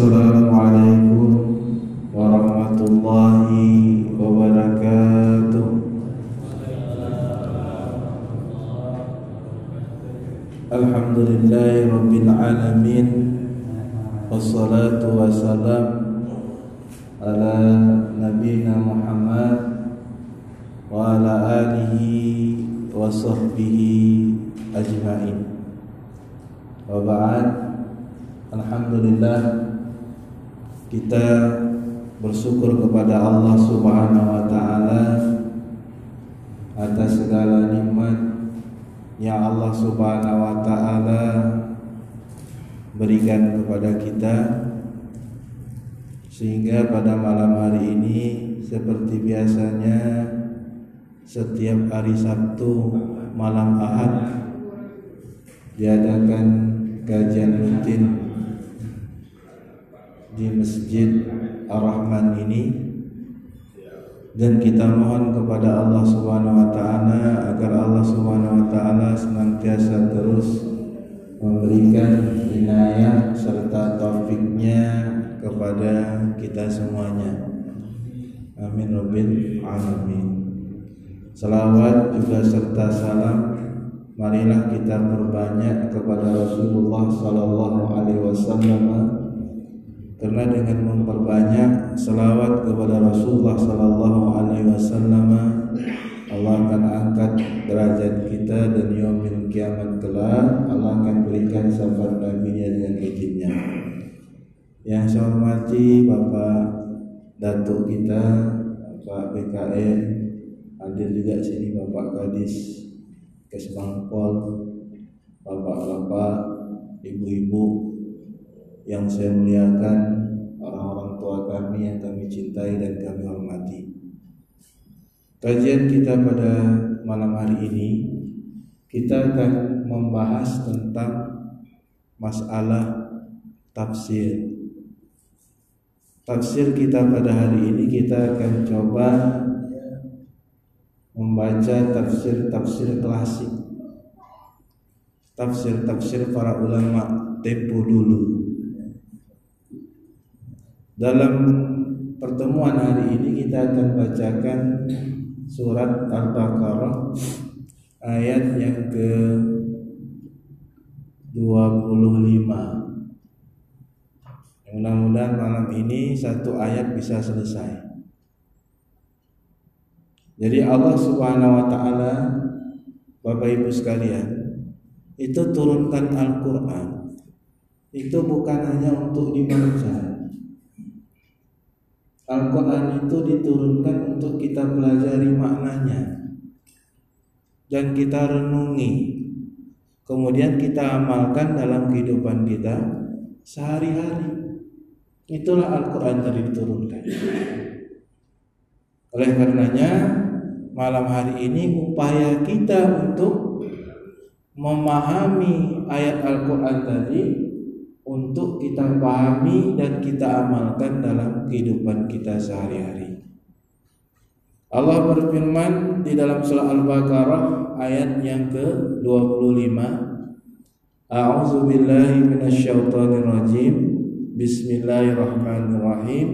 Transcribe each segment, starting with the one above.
Assalamualaikum warahmatullahi Kita bersyukur kepada Allah subhanahu wa ta'ala Atas segala nikmat yang Allah Subhanahu wa taala berikan kepada kita. Sehingga pada malam hari ini seperti biasanya setiap hari Sabtu malam Ahad diadakan kajian rutin di Masjid Ar-Rahman ini dan kita mohon kepada Allah Subhanahu wa taala agar Allah Subhanahu wa taala senantiasa terus memberikan inayah serta taufiknya kepada kita semuanya. Amin rabbil alamin. Selawat juga serta salam marilah kita perbanyak kepada Rasulullah sallallahu alaihi wasallam karena dengan memperbanyak selawat kepada Rasulullah sallallahu alaihi wasallam Allah akan angkat derajat kita dan yaumil kiamat kelak. Allah akan berikan syafaat nabinya dengan izinnya. Yang saya hormati Bapak Datuk kita Bapak BKN hadir juga sini Bapak Kadis Kesbangpol Bapak-bapak Ibu-ibu yang saya muliakan orang-orang tua kami yang kami cintai dan kami hormati. Kajian kita pada malam hari ini kita akan membahas tentang masalah tafsir. Tafsir kita pada hari ini kita akan coba membaca tafsir-tafsir klasik. Tafsir-tafsir para ulama tempo dulu. Dalam pertemuan hari ini kita akan bacakan surat Al-Baqarah ayat yang ke 25. Mudah-mudahan malam ini satu ayat bisa selesai. Jadi Allah Subhanahu wa taala Bapak Ibu sekalian itu turunkan Al-Qur'an itu bukan hanya untuk dibaca Al-Quran itu diturunkan untuk kita pelajari maknanya. Dan kita renungi. Kemudian kita amalkan dalam kehidupan kita sehari-hari. Itulah Al-Quran tadi diturunkan. Oleh karenanya malam hari ini upaya kita untuk memahami ayat Al-Quran tadi untuk kita pahami dan kita amalkan dalam kehidupan kita sehari-hari. Allah berfirman di dalam surah Al-Baqarah ayat yang ke-25 A'udzu billahi minasyaitonir rajim Bismillahirrahmanirrahim.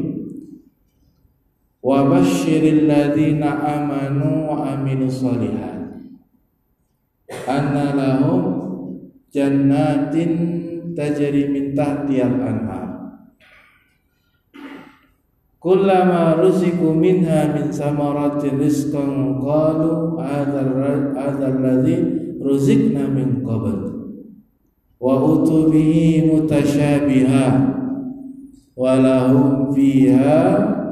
Wa basyiril ladzina amanu wa amilus solihat anna lahum jannatin tajri min tahtiyal anhar. Kullama ruziku minha min samaratin rizqan qalu hadzal ladzi ruzikna min qabl. Wa utu bihi mutasyabiha wa lahum fiha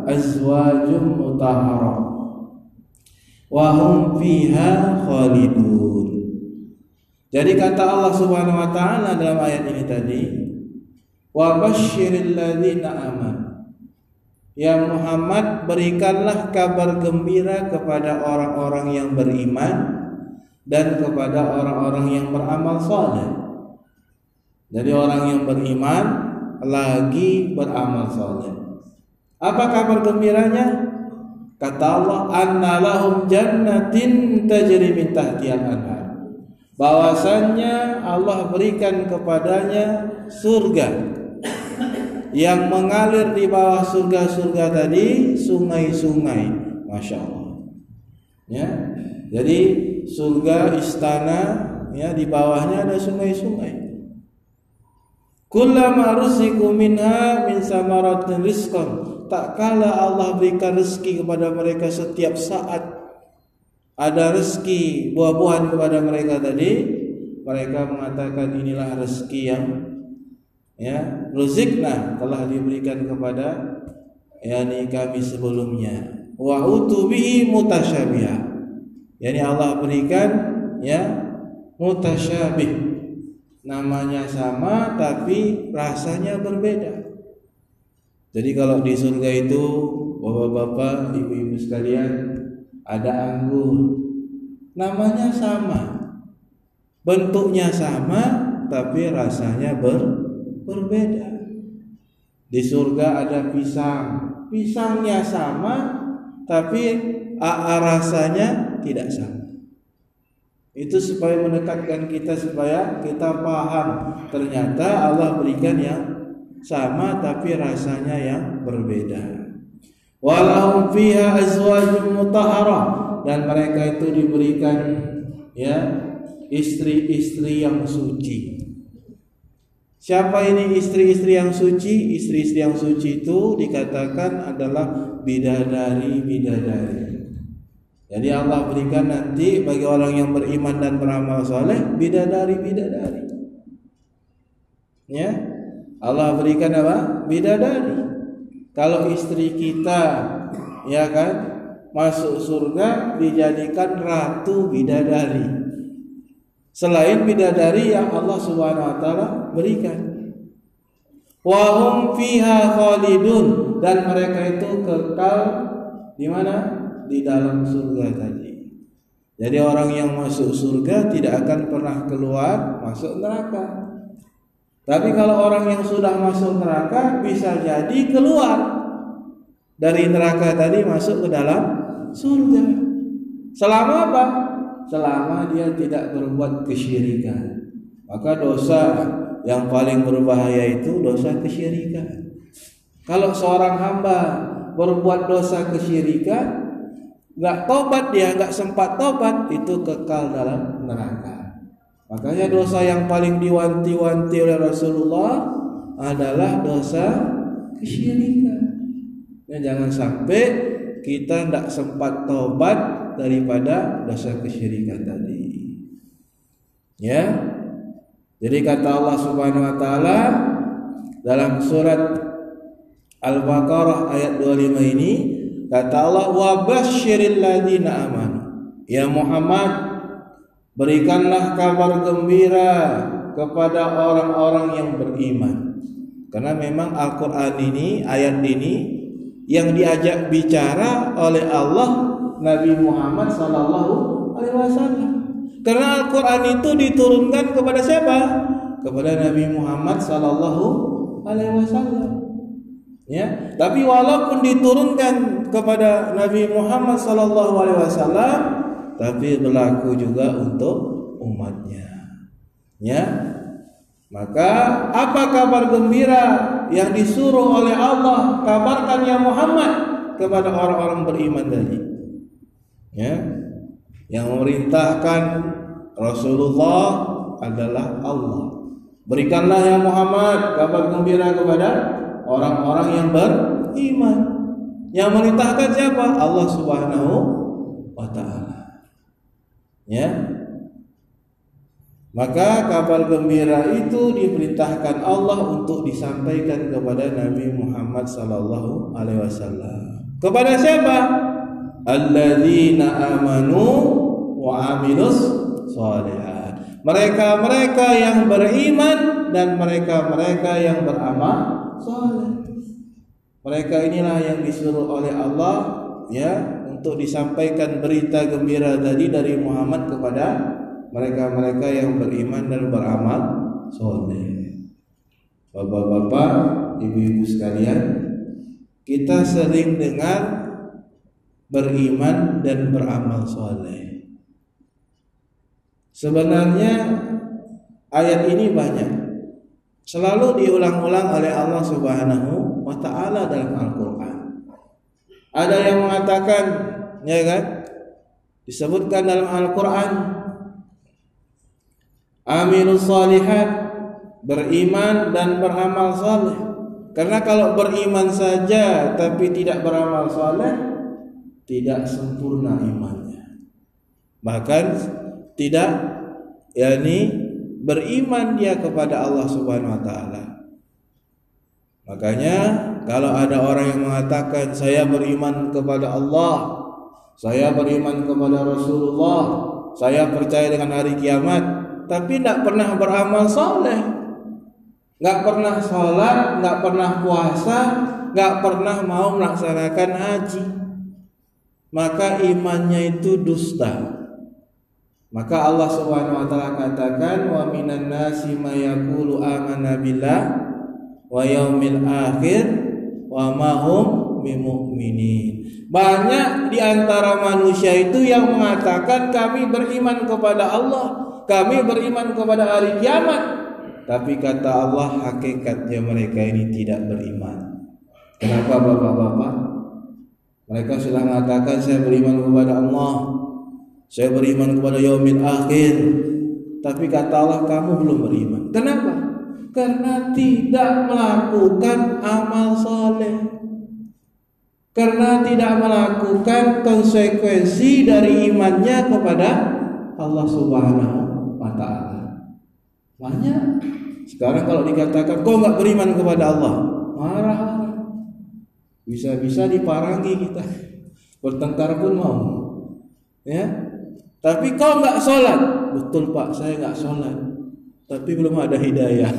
azwajun mutahhara. Wa hum fiha khalidun jadi kata Allah Subhanahu wa taala dalam ayat ini tadi, wa basyiril ladzina aman. Ya Muhammad berikanlah kabar gembira kepada orang-orang yang beriman dan kepada orang-orang yang beramal saleh. Jadi orang yang beriman lagi beramal saleh. Apa kabar gembiranya? Kata Allah, "Anna lahum jannatin tajri min tahtihal anhar." Bahwasannya Allah berikan kepadanya surga yang mengalir di bawah surga-surga tadi sungai-sungai. Masya Allah. Ya. Jadi surga istana ya di bawahnya ada sungai-sungai. Kullama ruziku minha min samaratin rizqan. Tak kala Allah berikan rezeki kepada mereka setiap saat ada rezeki buah-buahan kepada mereka tadi. Mereka mengatakan inilah rezeki yang ya rezekna telah diberikan kepada yakni kami sebelumnya. Wa utubi mutasyabiha. Yakni Allah berikan ya mutasyabih. Namanya sama tapi rasanya berbeda. Jadi kalau di surga itu bapak-bapak, ibu-ibu sekalian ada anggur, namanya sama, bentuknya sama tapi rasanya ber, berbeda. Di surga ada pisang, pisangnya sama tapi rasanya tidak sama. Itu supaya mendekatkan kita supaya kita paham ternyata Allah berikan yang sama tapi rasanya yang berbeda. Walahum fiha azwajun mutahharah dan mereka itu diberikan ya istri-istri yang suci. Siapa ini istri-istri yang suci? Istri-istri yang suci itu dikatakan adalah bidadari-bidadari. Jadi Allah berikan nanti bagi orang yang beriman dan beramal soleh bidadari bidadari. Ya, Allah berikan apa? Bidadari. Kalau istri kita, ya kan, masuk surga dijadikan ratu bidadari. Selain bidadari yang Allah Subhanahu wa taala berikan. Wahum fiha khalidun dan mereka itu kekal di mana? di dalam surga tadi. Jadi orang yang masuk surga tidak akan pernah keluar masuk neraka. Tapi kalau orang yang sudah masuk neraka bisa jadi keluar dari neraka tadi masuk ke dalam surga. Selama apa? Selama dia tidak berbuat kesyirikan. Maka dosa yang paling berbahaya itu dosa kesyirikan. Kalau seorang hamba berbuat dosa kesyirikan, nggak tobat dia nggak sempat tobat itu kekal dalam neraka makanya dosa yang paling diwanti-wanti oleh Rasulullah adalah dosa kesyirikan. Ya, jangan sampai kita tidak sempat tobat daripada dosa kesyirikan tadi. Ya. Jadi kata Allah Subhanahu wa taala dalam surat Al-Baqarah ayat 25 ini Kata Allah wa basyiril ladina amanu. Ya Muhammad berikanlah kabar gembira kepada orang-orang yang beriman. Karena memang Al-Qur'an ini ayat ini yang diajak bicara oleh Allah Nabi Muhammad sallallahu alaihi wasallam. Karena Al-Qur'an itu diturunkan kepada siapa? Kepada Nabi Muhammad sallallahu alaihi wasallam. Ya, tapi walaupun diturunkan kepada Nabi Muhammad sallallahu alaihi wasallam, tapi berlaku juga untuk umatnya. Ya. Maka apa kabar gembira yang disuruh oleh Allah kabarkan ya Muhammad kepada orang-orang beriman tadi? Ya. Yang memerintahkan Rasulullah adalah Allah. Berikanlah ya Muhammad kabar gembira kepada orang-orang yang beriman. Yang merintahkan siapa? Allah Subhanahu wa taala. Ya. Maka kabar gembira itu diperintahkan Allah untuk disampaikan kepada Nabi Muhammad sallallahu alaihi wasallam. Kepada siapa? Alladzina amanu wa amilus shalihat. Mereka-mereka yang beriman dan mereka-mereka yang beramal saleh. Mereka inilah yang disuruh oleh Allah ya untuk disampaikan berita gembira tadi dari Muhammad kepada mereka-mereka yang beriman dan beramal soleh. Bapak-bapak, ibu-ibu sekalian, kita sering dengar beriman dan beramal soleh. Sebenarnya ayat ini banyak Selalu diulang-ulang oleh Allah Subhanahu wa taala dalam Al-Qur'an. Ada yang mengatakan ya kan? Disebutkan dalam Al-Qur'an Aminus salihat beriman dan beramal saleh. Karena kalau beriman saja tapi tidak beramal saleh tidak sempurna imannya. Bahkan tidak yakni beriman dia kepada Allah Subhanahu wa taala. Makanya kalau ada orang yang mengatakan saya beriman kepada Allah, saya beriman kepada Rasulullah, saya percaya dengan hari kiamat, tapi tidak pernah beramal soleh, nggak pernah sholat, nggak pernah puasa, nggak pernah mau melaksanakan haji, maka imannya itu dusta. Maka Allah Subhanahu wa taala katakan wa minan nasi may yaqulu amanna billah wa yaumil akhir wa ma hum bimumin. Banyak di antara manusia itu yang mengatakan kami beriman kepada Allah, kami beriman kepada hari kiamat. Tapi kata Allah hakikatnya mereka ini tidak beriman. Kenapa Bapak-bapak? Mereka sudah mengatakan saya beriman kepada Allah, saya beriman kepada yaumil akhir. Tapi kata Allah kamu belum beriman. Kenapa? Karena tidak melakukan amal soleh. Karena tidak melakukan konsekuensi dari imannya kepada Allah Subhanahu wa taala. Banyak. Sekarang kalau dikatakan kau nggak beriman kepada Allah, marah. Bisa-bisa diparangi kita. Bertengkar pun mau. Ya, tapi kau nggak sholat, betul pak, saya nggak sholat. Tapi belum ada hidayah.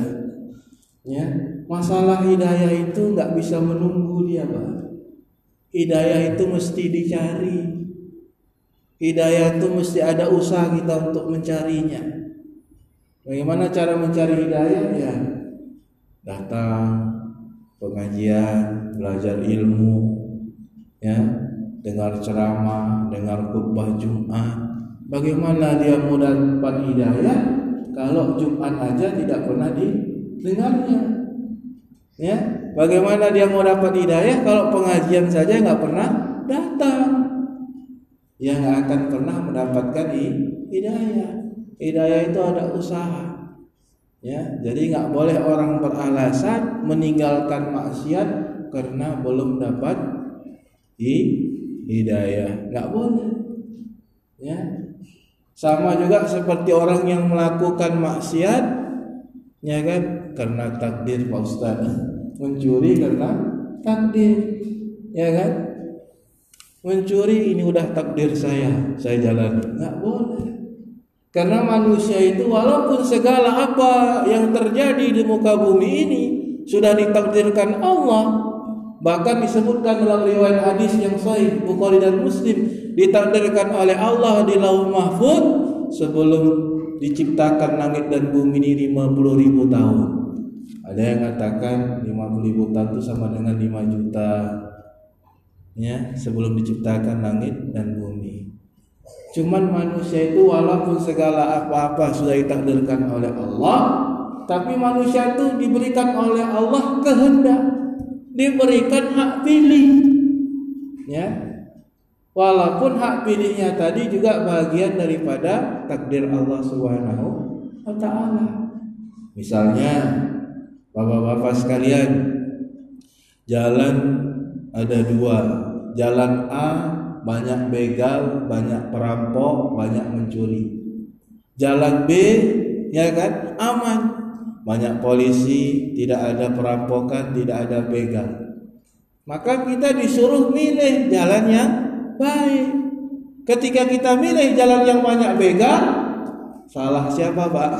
Ya, masalah hidayah itu nggak bisa menunggu dia pak. Hidayah itu mesti dicari. Hidayah itu mesti ada usaha kita untuk mencarinya. Bagaimana cara mencari hidayah? Ya, datang pengajian, belajar ilmu, ya, dengar ceramah, dengar khutbah Jumat, Bagaimana dia mau dapat hidayah kalau Jumat aja tidak pernah didengarnya? Ya, bagaimana dia mau dapat hidayah kalau pengajian saja nggak pernah datang? Yang akan pernah mendapatkan hidayah. Hidayah itu ada usaha. Ya, jadi nggak boleh orang beralasan meninggalkan maksiat karena belum dapat hidayah. Nggak boleh. Ya, sama juga seperti orang yang melakukan maksiat ya kan karena takdir Pak Ustaz. Mencuri karena takdir. Ya kan? Mencuri ini udah takdir saya, saya jalan. Enggak boleh. Karena manusia itu walaupun segala apa yang terjadi di muka bumi ini sudah ditakdirkan Allah, bahkan disebutkan dalam riwayat hadis yang sahih Bukhari dan Muslim ditakdirkan oleh Allah di lauh mahfud sebelum diciptakan langit dan bumi ini 50 ribu tahun. Ada yang katakan 50 ribu tahun itu sama dengan 5 juta ya sebelum diciptakan langit dan bumi. Cuman manusia itu walaupun segala apa-apa sudah ditakdirkan oleh Allah, tapi manusia itu diberikan oleh Allah kehendak, diberikan hak pilih. Ya, Walaupun hak pilihnya tadi juga bagian daripada takdir Allah Subhanahu wa taala. Misalnya Bapak-bapak sekalian, jalan ada dua. Jalan A banyak begal, banyak perampok, banyak mencuri. Jalan B ya kan aman. Banyak polisi, tidak ada perampokan, tidak ada begal. Maka kita disuruh milih jalan yang baik. Ketika kita milih jalan yang banyak begal, salah siapa, Pak?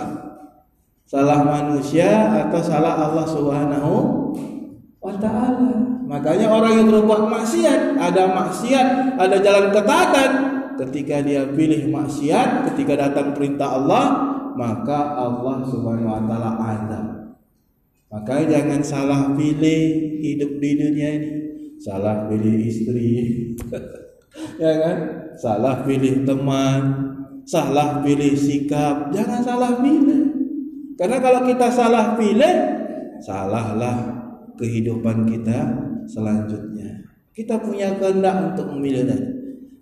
Salah manusia atau salah Allah Subhanahu wa taala. Makanya orang yang berbuat maksiat, ada maksiat, ada jalan ketaatan. Ketika dia pilih maksiat, ketika datang perintah Allah, maka Allah Subhanahu wa taala ada. Makanya jangan salah pilih hidup di dunia ini. Salah pilih istri. ya kan? Salah pilih teman, salah pilih sikap, jangan salah pilih. Karena kalau kita salah pilih, salahlah kehidupan kita selanjutnya. Kita punya kehendak untuk memilih tadi.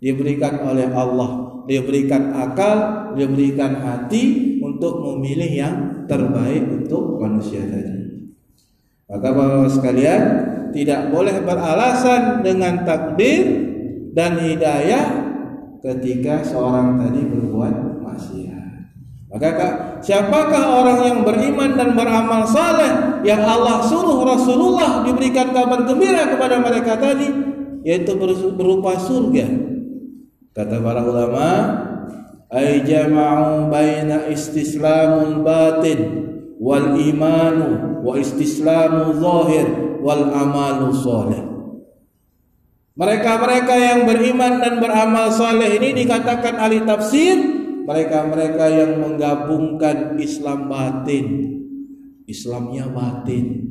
Diberikan oleh Allah, diberikan akal, diberikan hati untuk memilih yang terbaik untuk manusia tadi. Maka Bapak sekalian, tidak boleh beralasan dengan takdir dan hidayah ketika seorang tadi berbuat maksiat. Maka siapakah orang yang beriman dan beramal saleh yang Allah suruh Rasulullah diberikan kabar gembira kepada mereka tadi yaitu berupa surga. Kata para ulama, ay jama'u baina istislamul batin wal imanu wa istislamu zahir wal amalu saleh. Mereka-mereka yang beriman dan beramal saleh ini dikatakan ahli tafsir mereka-mereka yang menggabungkan Islam batin, Islamnya batin,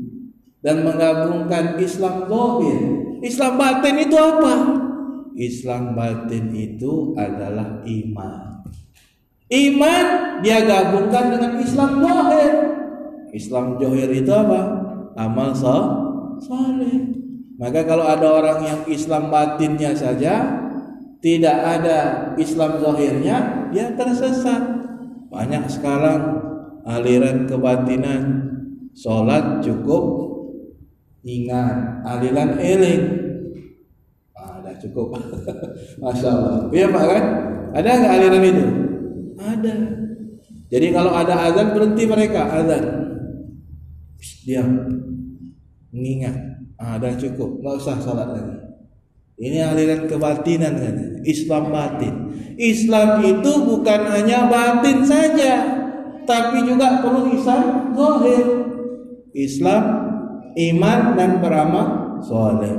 dan menggabungkan Islam zahir. Islam batin itu apa? Islam batin itu adalah iman. Iman dia gabungkan dengan Islam zahir. Islam zahir itu apa? Amal saleh. Maka kalau ada orang yang Islam batinnya saja tidak ada Islam zahirnya, dia tersesat. Banyak sekarang aliran kebatinan. Sholat cukup ingat. Aliran eling. Ah, ada cukup. Masya Allah iya pak kan? Ada nggak aliran itu? Ada. Jadi kalau ada azan berhenti mereka. Azan. Diam. Mengingat. Ah, ada cukup. Nggak usah sholat lagi ini aliran kebatinan kan? Islam batin. Islam itu bukan hanya batin saja, tapi juga perlu Islam zahir. Islam iman dan beramal soleh.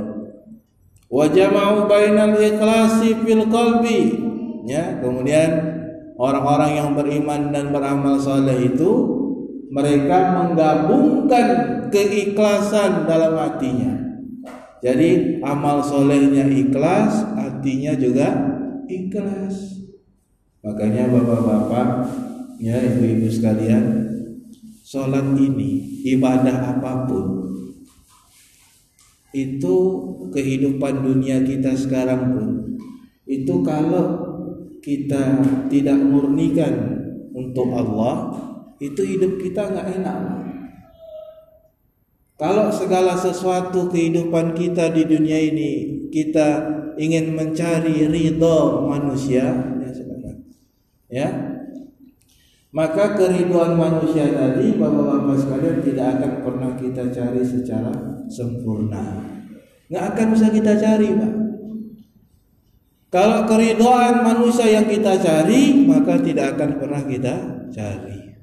Wa jama'u bainal ikhlasi fil qalbi. Ya, kemudian orang-orang yang beriman dan beramal soleh itu mereka menggabungkan keikhlasan dalam hatinya jadi amal solehnya ikhlas, artinya juga ikhlas. Makanya bapak-bapak, ya ibu-ibu sekalian, sholat ini ibadah apa pun itu kehidupan dunia kita sekarang pun itu kalau kita tidak murnikan untuk Allah itu hidup kita nggak enak kalau segala sesuatu kehidupan kita di dunia ini kita ingin mencari ridho manusia, ya ya, maka keriduan manusia tadi bapak-bapak sekalian tidak akan pernah kita cari secara sempurna, nggak akan bisa kita cari, pak. Kalau keridoan manusia yang kita cari, maka tidak akan pernah kita cari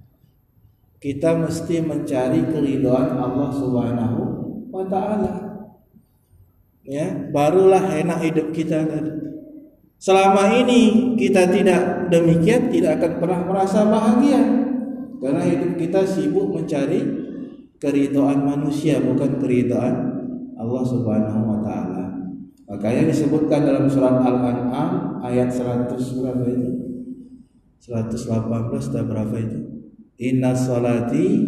kita mesti mencari keridhaan Allah Subhanahu wa taala. Ya, barulah enak hidup kita tadi. Selama ini kita tidak demikian tidak akan pernah merasa bahagia karena hidup kita sibuk mencari keridhaan manusia bukan keridhaan Allah Subhanahu wa taala. Makanya disebutkan dalam surat Al-An'am ayat 100 berapa itu? 118 atau berapa itu? Inna salati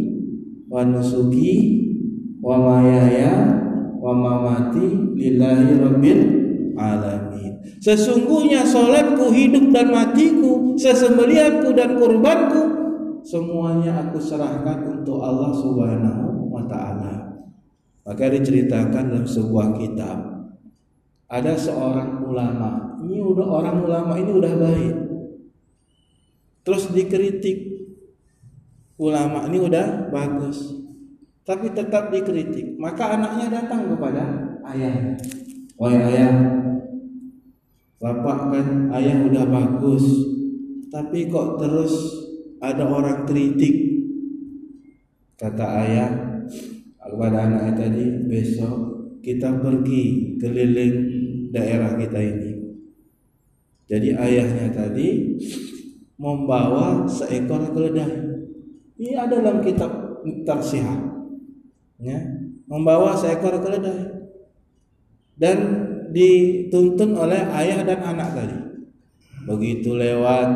wa nusuki wa mayaya wa mamati lillahi rabbil alamin. Sesungguhnya salatku, hidup dan matiku, sesembelihanku dan kurbanku semuanya aku serahkan untuk Allah Subhanahu wa taala. Maka diceritakan dalam sebuah kitab ada seorang ulama. Ini udah orang ulama ini udah baik. Terus dikritik ulama ini udah bagus. Tapi tetap dikritik. Maka anaknya datang kepada ayah. Wahai ayah bapak kan ayah udah bagus. Tapi kok terus ada orang kritik? Kata ayah kepada anaknya tadi besok kita pergi keliling daerah kita ini. Jadi ayahnya tadi membawa seekor keledai ini ada dalam kitab Tarsihah. Ya, membawa seekor keledai dan dituntun oleh ayah dan anak tadi. Begitu lewat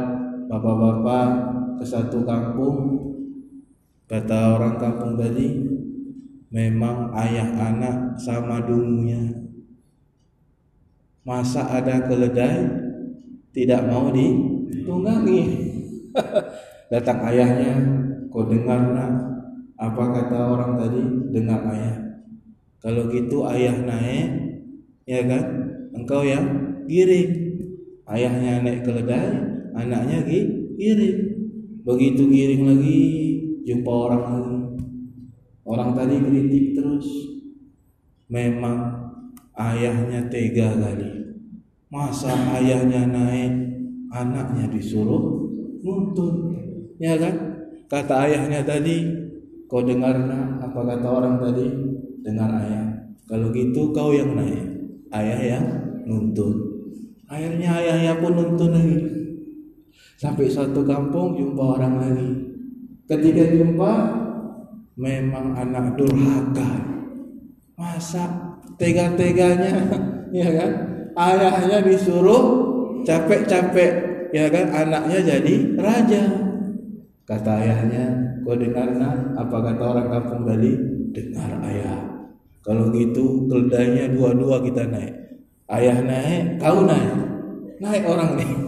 bapak-bapak ke satu kampung, Kata orang kampung tadi, memang ayah anak sama dungunya. Masa ada keledai tidak mau ditunggangi. Datang ayahnya, kau dengar nak apa kata orang tadi? Dengar ayah. Kalau gitu ayah naik, ya kan? Engkau yang giring. Ayahnya naik keledai, anaknya giring. Begitu giring lagi, jumpa orang lagi. Orang tadi kritik terus. Memang ayahnya tega kali. Masa ayahnya naik, anaknya disuruh nuntun. Ya kan? Kata ayahnya tadi, kau dengar nak apa kata orang tadi? Dengar ayah. Kalau gitu kau yang naik, ayah yang nuntun. Akhirnya ayahnya pun nuntun lagi. Sampai satu kampung jumpa orang lagi. Ketika jumpa memang anak durhaka. Masa tega-teganya ya kan? Ayahnya disuruh capek-capek ya kan anaknya jadi raja. Kata ayahnya, kau dengar nak apa kata orang kampung tadi? Dengar ayah. Kalau gitu keledainya dua-dua kita naik. Ayah naik, kau naik. Naik orang nih.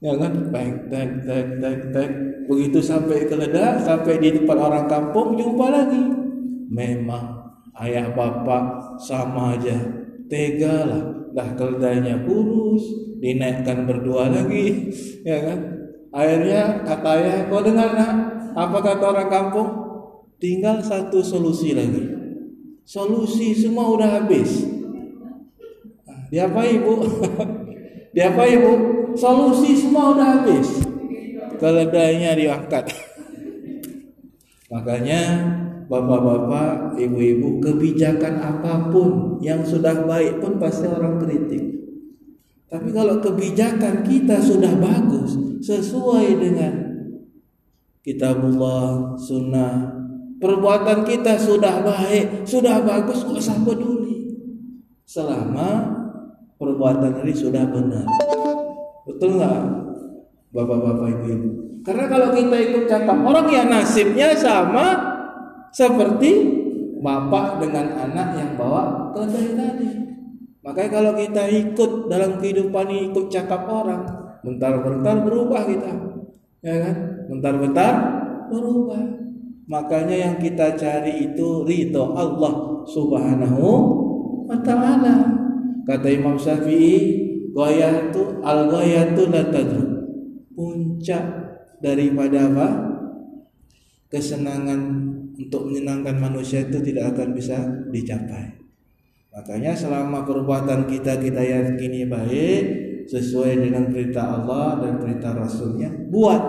Ya kan? Baik, tek, tek, tek, tek. Begitu sampai keledai, sampai di tempat orang kampung, jumpa lagi. Memang ayah bapak sama aja. Tega lah. Dah keledainya kurus, dinaikkan berdua lagi. Ya kan? Akhirnya kata ayah, kau dengar nak? Apa kata orang kampung? Tinggal satu solusi lagi. Solusi semua udah habis. Diapa ibu? Diapa ibu? Solusi semua udah habis. Keledainya diangkat. Makanya bapak-bapak, ibu-ibu, kebijakan apa pun yang sudah baik pun pasti orang kritik. Tapi kalau kebijakan kita sudah bagus, sesuai dengan kitabullah, sunnah, perbuatan kita sudah baik, sudah bagus, nggak usah peduli. Selama perbuatan ini sudah benar. Betul nggak, bapak-bapak ibu-ibu? Karena kalau kita ikut cakap orang ya nasibnya sama seperti bapak dengan anak yang bawa keledai tadi. Makanya kalau kita ikut dalam kehidupan ini ikut cakap orang, bentar-bentar berubah kita, ya kan? Bentar-bentar berubah. Makanya yang kita cari itu ridho Allah Subhanahu wa taala. Kata Imam Syafi'i, Goyatu al goyatu la Puncak daripada apa? Kesenangan untuk menyenangkan manusia itu tidak akan bisa dicapai. Makanya selama perbuatan kita kita yakini baik sesuai dengan perintah Allah dan perintah Rasulnya, buat,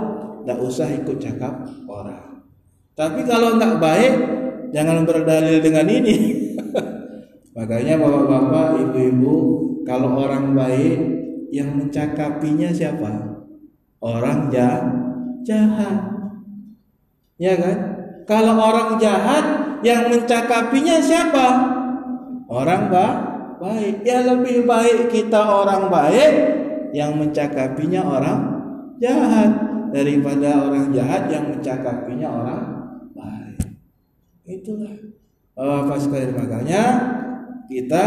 tidak usah ikut cakap orang. Tapi kalau nggak baik, jangan berdalil dengan ini. Makanya bapak-bapak, ibu-ibu, kalau orang baik yang mencakapinya siapa? Orang jahat. Ya kan? Kalau orang jahat yang mencakapinya siapa? Orang ba baik. Ya lebih baik kita orang baik yang mencakapinya orang jahat daripada orang jahat yang mencakapinya orang baik. Itulah. Oh, pas sekali makanya kita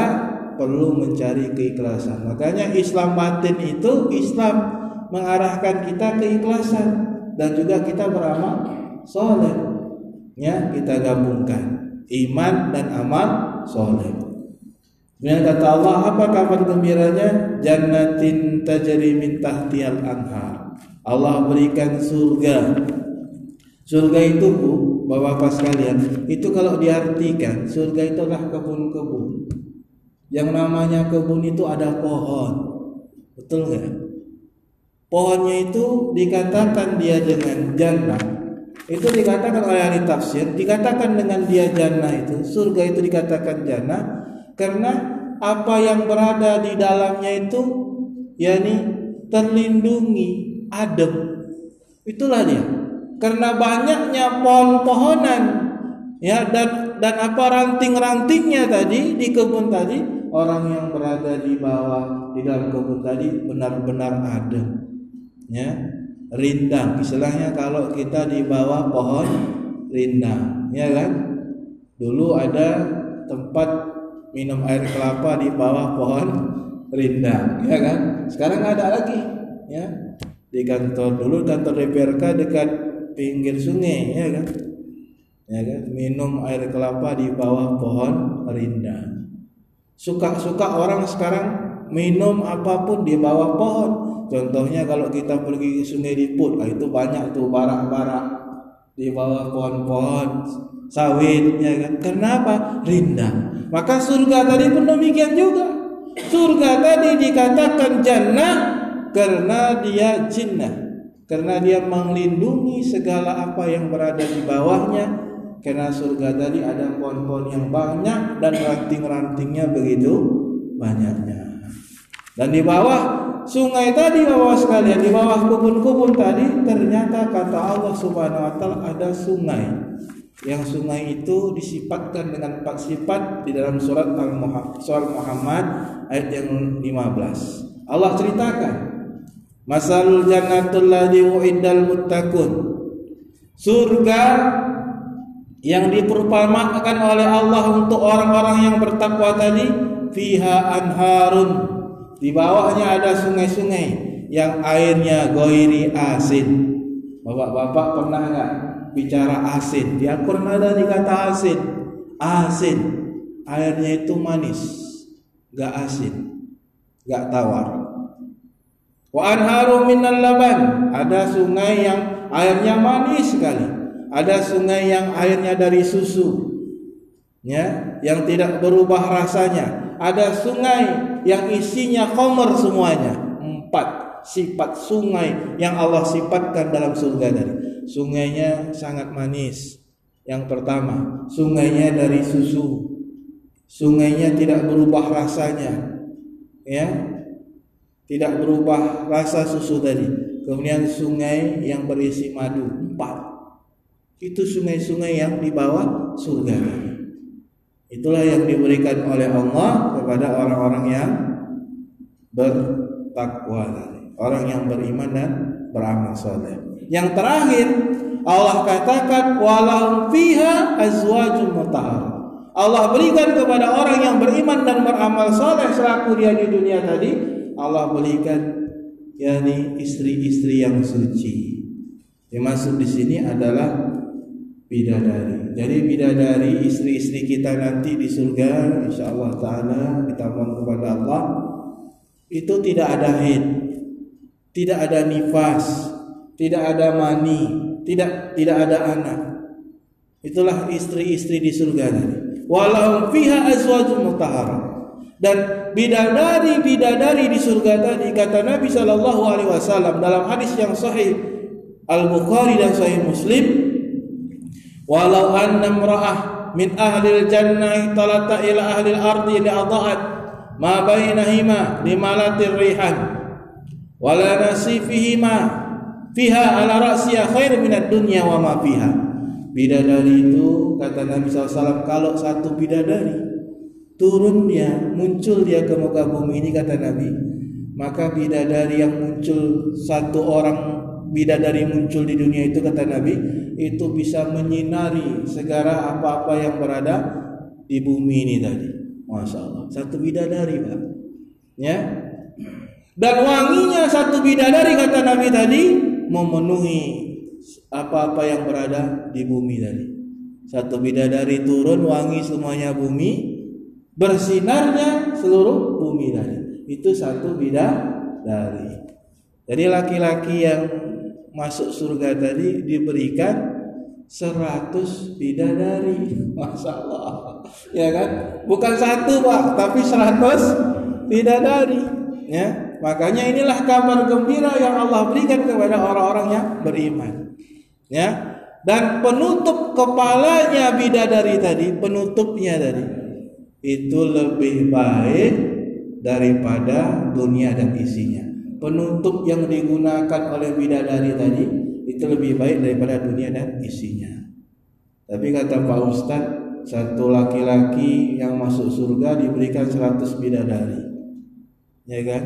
perlu mencari keikhlasan. Makanya Islam batin itu Islam mengarahkan kita keikhlasan dan juga kita beramal soleh. Ya, kita gabungkan iman dan amal soleh. Kemudian kata Allah, apa kabar gembiranya? Jannatin tajri min tahtiyal anhar. Allah berikan surga. Surga itu Bu, Bapak-bapak sekalian, itu kalau diartikan surga itu adalah kebun-kebun. Yang namanya kebun itu ada pohon. Betul nggak? Pohonnya itu dikatakan dia dengan jannah. Itu dikatakan oleh ahli tafsir, dikatakan dengan dia jannah itu, surga itu dikatakan jannah karena apa yang berada di dalamnya itu yakni terlindungi, adem. Itulah dia. Karena banyaknya pohon-pohonan ya dan dan apa ranting-rantingnya tadi di kebun tadi orang yang berada di bawah di dalam kebun tadi benar-benar adem ya rindang istilahnya kalau kita di bawah pohon rindang, ya kan? Dulu ada tempat minum air kelapa di bawah pohon rindang, ya kan? Sekarang ada lagi, ya. Di kantor dulu kantor DPRK dekat pinggir sungai, ya kan? Ya kan? Minum air kelapa di bawah pohon rindang. Suka-suka orang sekarang minum apa pun di bawah pohon. Contohnya kalau kita pergi Sungai Liput, nah itu banyak tuh barak-barak di bawah pohon-pohon sawit ya kan. Kenapa? Rindang. Maka surga tadi pun demikian juga. Surga tadi dikatakan jannah karena dia jinnah. Karena dia melindungi segala apa yang berada di bawahnya. Karena surga tadi ada pohon-pohon yang banyak dan ranting-rantingnya begitu banyaknya. Dan di bawah sungai tadi bawah sekalian di bawah kebun-kebun tadi ternyata kata Allah Subhanahu wa taala ada sungai yang sungai itu disifatkan dengan empat sifat di dalam surat surat Muhammad ayat yang 15 Allah ceritakan Masalul jannatul ladzi wu'idal muttaqun. Surga yang diperumpamakan oleh Allah untuk orang-orang yang bertakwa tadi fiha anharun. Di bawahnya ada sungai-sungai yang airnya goiri asin. Bapak-bapak pernah nggak bicara asin? Di Al-Quran ada dikata asin. Asin. Airnya itu manis, nggak asin, nggak tawar. Wa anharu minal laban. Ada sungai yang airnya manis sekali. Ada sungai yang airnya dari susu. Ya, yang tidak berubah rasanya. Ada sungai yang isinya khomer semuanya. Empat sifat sungai yang Allah sifatkan dalam surga tadi. Sungainya sangat manis. Yang pertama, sungainya dari susu. Sungainya tidak berubah rasanya. Ya. Tidak berubah rasa susu tadi. Kemudian sungai yang berisi madu. Empat. Itu sungai-sungai yang di bawah surga. Itulah yang diberikan oleh Allah kepada orang-orang yang bertakwa orang yang beriman dan beramal soleh. Yang terakhir Allah katakan walau fiha azwajun mutahhar. Allah berikan kepada orang yang beriman dan beramal soleh selaku dia di dunia tadi, Allah berikan yakni istri-istri yang suci. Dimaksud di sini adalah bidadari. Jadi bidadari istri-istri kita nanti di surga insyaallah taala kita mohon kepada Allah itu tidak ada haid, tidak ada nifas, tidak ada mani, tidak tidak ada anak. Itulah istri-istri di surga nanti. Walau fiha azwajun mutahharah. Dan bidadari-bidadari di surga tadi kata Nabi sallallahu alaihi wasallam dalam hadis yang sahih Al Bukhari dan Sahih Muslim Walau anna imra'ah min ahli al-jannah talata ila ahli al-ardi li'adha'at ma bainahima limalatir rihan wala nasifihima fiha ala ra'siha khair min ad-dunya wa ma fiha bidadari itu kata Nabi SAW kalau satu bidadari turun dia muncul dia ke muka bumi ini kata Nabi maka bidadari yang muncul satu orang bidadari muncul di dunia itu kata Nabi itu bisa menyinari segala apa-apa yang berada di bumi ini tadi. Masya Allah. Satu bidadari pak. Ya. Dan wanginya satu bidadari kata Nabi tadi memenuhi apa-apa yang berada di bumi tadi. Satu bidadari turun wangi semuanya bumi bersinarnya seluruh bumi tadi. Itu satu bidadari. Jadi laki-laki yang masuk surga tadi diberikan seratus bidadari Masya Allah ya kan bukan satu pak tapi seratus bidadari ya makanya inilah kabar gembira yang Allah berikan kepada orang-orang yang beriman ya dan penutup kepalanya bidadari tadi penutupnya tadi itu lebih baik daripada dunia dan isinya penutup yang digunakan oleh bidadari tadi itu lebih baik daripada dunia dan isinya. Tapi kata Pak Ustadz, satu laki-laki yang masuk surga diberikan 100 bidadari. Ya kan?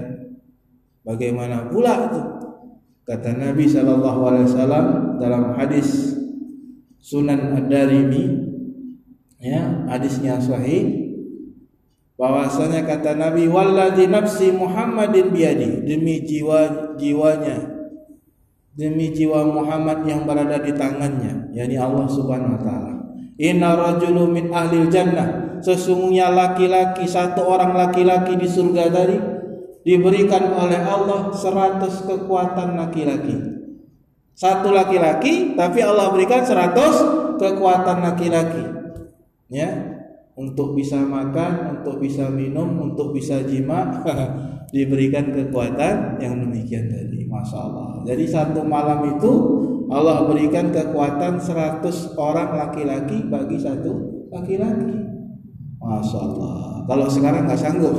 Bagaimana pula itu? Kata Nabi wasallam dalam hadis Sunan Ad-Darimi ya hadisnya sahih bahwasanya kata Nabi walladzi nafsi Muhammadin biadi demi jiwa jiwanya demi jiwa Muhammad yang berada di tangannya yakni Allah Subhanahu wa taala inna rajulu min ahli jannah sesungguhnya laki-laki satu orang laki-laki di surga tadi diberikan oleh Allah seratus kekuatan laki-laki satu laki-laki tapi Allah berikan seratus kekuatan laki-laki ya untuk bisa makan, untuk bisa minum, untuk bisa jima diberikan kekuatan yang demikian tadi. Masya Allah. Jadi satu malam itu Allah berikan kekuatan 100 orang laki-laki bagi satu laki-laki. Masya Allah. Kalau sekarang nggak sanggup,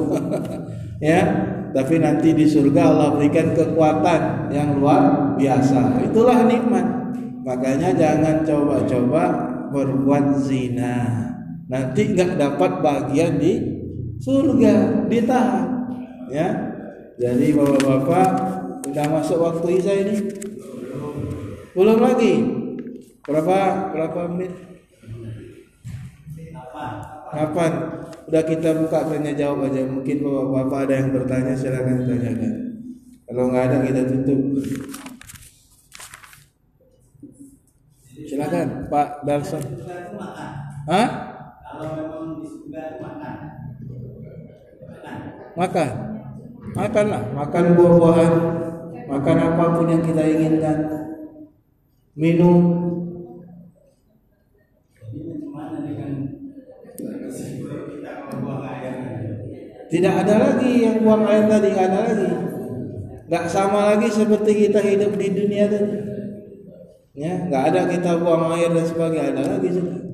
ya. Tapi nanti di surga Allah berikan kekuatan yang luar biasa. Itulah nikmat. Makanya jangan coba-coba berbuat zina nanti nggak dapat bagian di surga ditahan ya jadi bapak-bapak sudah masuk waktu isya ini belum lagi berapa berapa menit kapan? Udah kita buka tanya jawab aja. Mungkin bapak-bapak ada yang bertanya silakan tanyakan. Kalau nggak ada kita tutup. Silakan Pak Darson. Hah? makan. Makanlah. Makan buah-buahan. Makan apa pun yang kita inginkan. Minum tidak ada lagi yang buang air tadi tidak ada lagi nggak sama lagi seperti kita hidup di dunia tadi ya nggak ada kita buang air dan sebagainya ada lagi sudah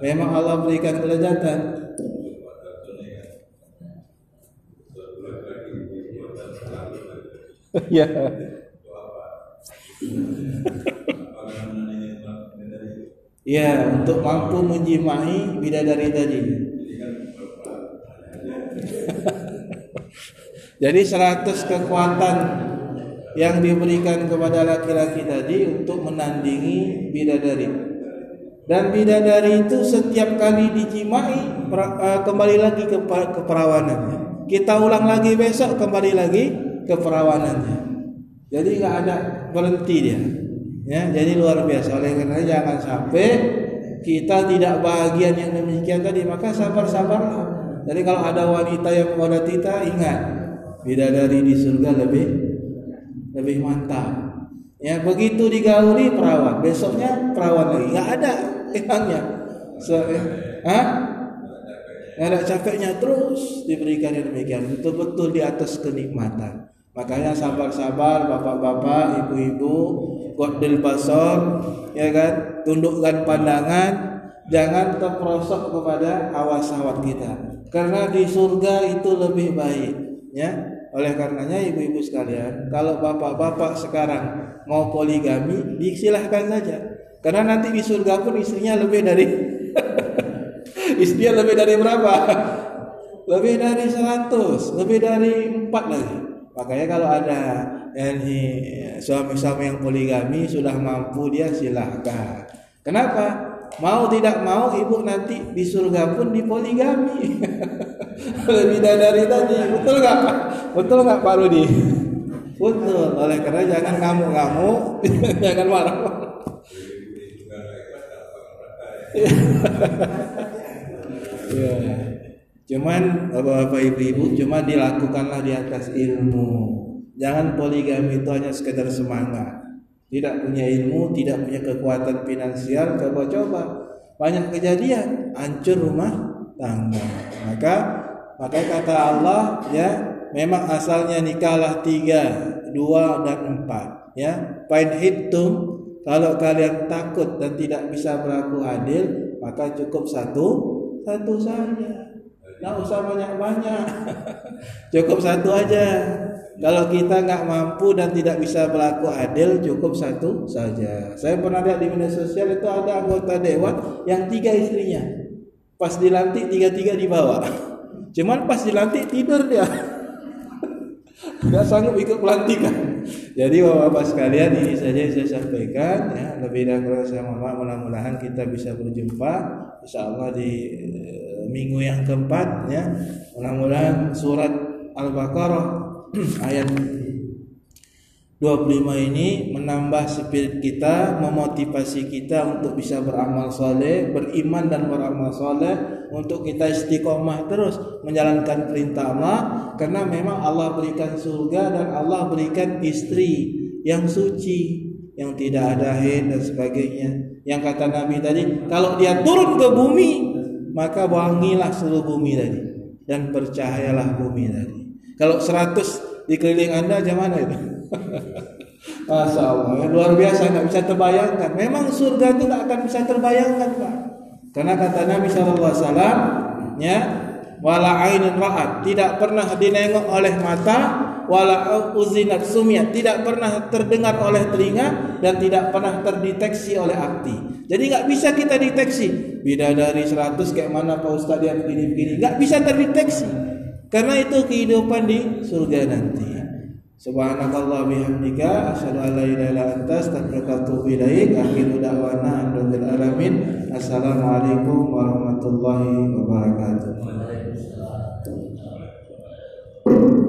Memang Allah berikan kelezatan. Ya. Ya, untuk mampu menjimai bidadari tadi. Jadi seratus kekuatan yang diberikan kepada laki-laki tadi untuk menandingi bidadari. Dan bidadari itu setiap kali dijimai uh, kembali lagi ke, ke perawanannya. Kita ulang lagi besok kembali lagi ke perawanannya. Jadi nggak ada berhenti dia. Ya, jadi luar biasa. Oleh karena jangan sampai kita tidak bahagian yang demikian tadi, maka sabar-sabarlah. Jadi kalau ada wanita yang menggoda kita, ingat bidadari di surga lebih lebih mantap. Ya begitu digauli perawan, besoknya perawan lagi. Nggak ada hilangnya. So, eh, ah? ada capeknya terus diberikan yang demikian. Betul-betul di atas kenikmatan. Makanya sabar-sabar bapak-bapak, ibu-ibu, kodil basor, ya kan, tundukkan pandangan, jangan terperosok kepada hawa syahwat kita. Karena di surga itu lebih baik, ya. Oleh karenanya ibu-ibu sekalian, kalau bapak-bapak sekarang mau poligami, disilahkan saja. Karena nanti di surga pun istrinya lebih dari istrinya lebih dari berapa? Lebih dari 100, lebih dari 4 lagi. Makanya kalau ada suami-suami yang poligami sudah mampu dia silahkan. Kenapa? Mau tidak mau ibu nanti di surga pun dipoligami. lebih dari tadi. Betul nggak? Betul nggak Pak Rudi? Betul. Oleh karena jangan ngamuk-ngamuk, jangan marah. ya. Cuman bapak-bapak ibu-ibu cuma dilakukanlah di atas ilmu. Jangan poligami itu hanya sekedar semangat. Tidak punya ilmu, tidak punya kekuatan finansial, coba-coba. Banyak kejadian, hancur rumah tangga. Maka maka kata Allah ya, memang asalnya nikahlah tiga, dua dan empat. Ya, pain hitung kalau kalian takut dan tidak bisa berlaku adil, maka cukup satu, satu saja. Tidak usah banyak-banyak. cukup satu aja. Kalau kita nggak mampu dan tidak bisa berlaku adil, cukup satu saja. Saya pernah lihat di media sosial itu ada anggota dewan yang tiga istrinya. Pas dilantik tiga-tiga dibawa. Cuman pas dilantik tidur dia. Tidak sanggup ikut pelantikan. Jadi bapak-bapak sekalian ini saja saya sampaikan ya. Lebih dahulu saya mohon mudah-mudahan kita bisa berjumpa insya Allah di uh, minggu yang keempat ya. Mudah-mudahan surat Al-Baqarah ayat 25 ini menambah spirit kita, memotivasi kita untuk bisa beramal soleh, beriman dan beramal soleh, untuk kita istiqomah terus menjalankan perintah Allah, karena memang Allah berikan surga dan Allah berikan istri yang suci, yang tidak ada haid dan sebagainya. Yang kata Nabi tadi, kalau dia turun ke bumi, maka wangilah seluruh bumi tadi dan percayalah bumi tadi. Kalau 100 di keliling Anda, mana itu? Masya Allah, ya, luar biasa nggak bisa terbayangkan. Memang surga itu nggak akan bisa terbayangkan, Pak. Karena kata Nabi Shallallahu Alaihi Wasallam, ya, wala ainin ra'at, tidak pernah dinengok oleh mata, wala uzinat sumiyat, tidak pernah terdengar oleh telinga dan tidak pernah terdeteksi oleh hati. Jadi nggak bisa kita deteksi bidadari 100 kayak mana Pak Ustadz yang begini-begini, nggak bisa terdeteksi. Karena itu kehidupan di surga nanti. Subhanallah bihamdika asyhadu an la ilaha illa anta astaghfiruka wa atubu ilaik. Akhiru da'wana alhamdulillah alamin. Assalamualaikum warahmatullahi wabarakatuh. Waalaikumsalam.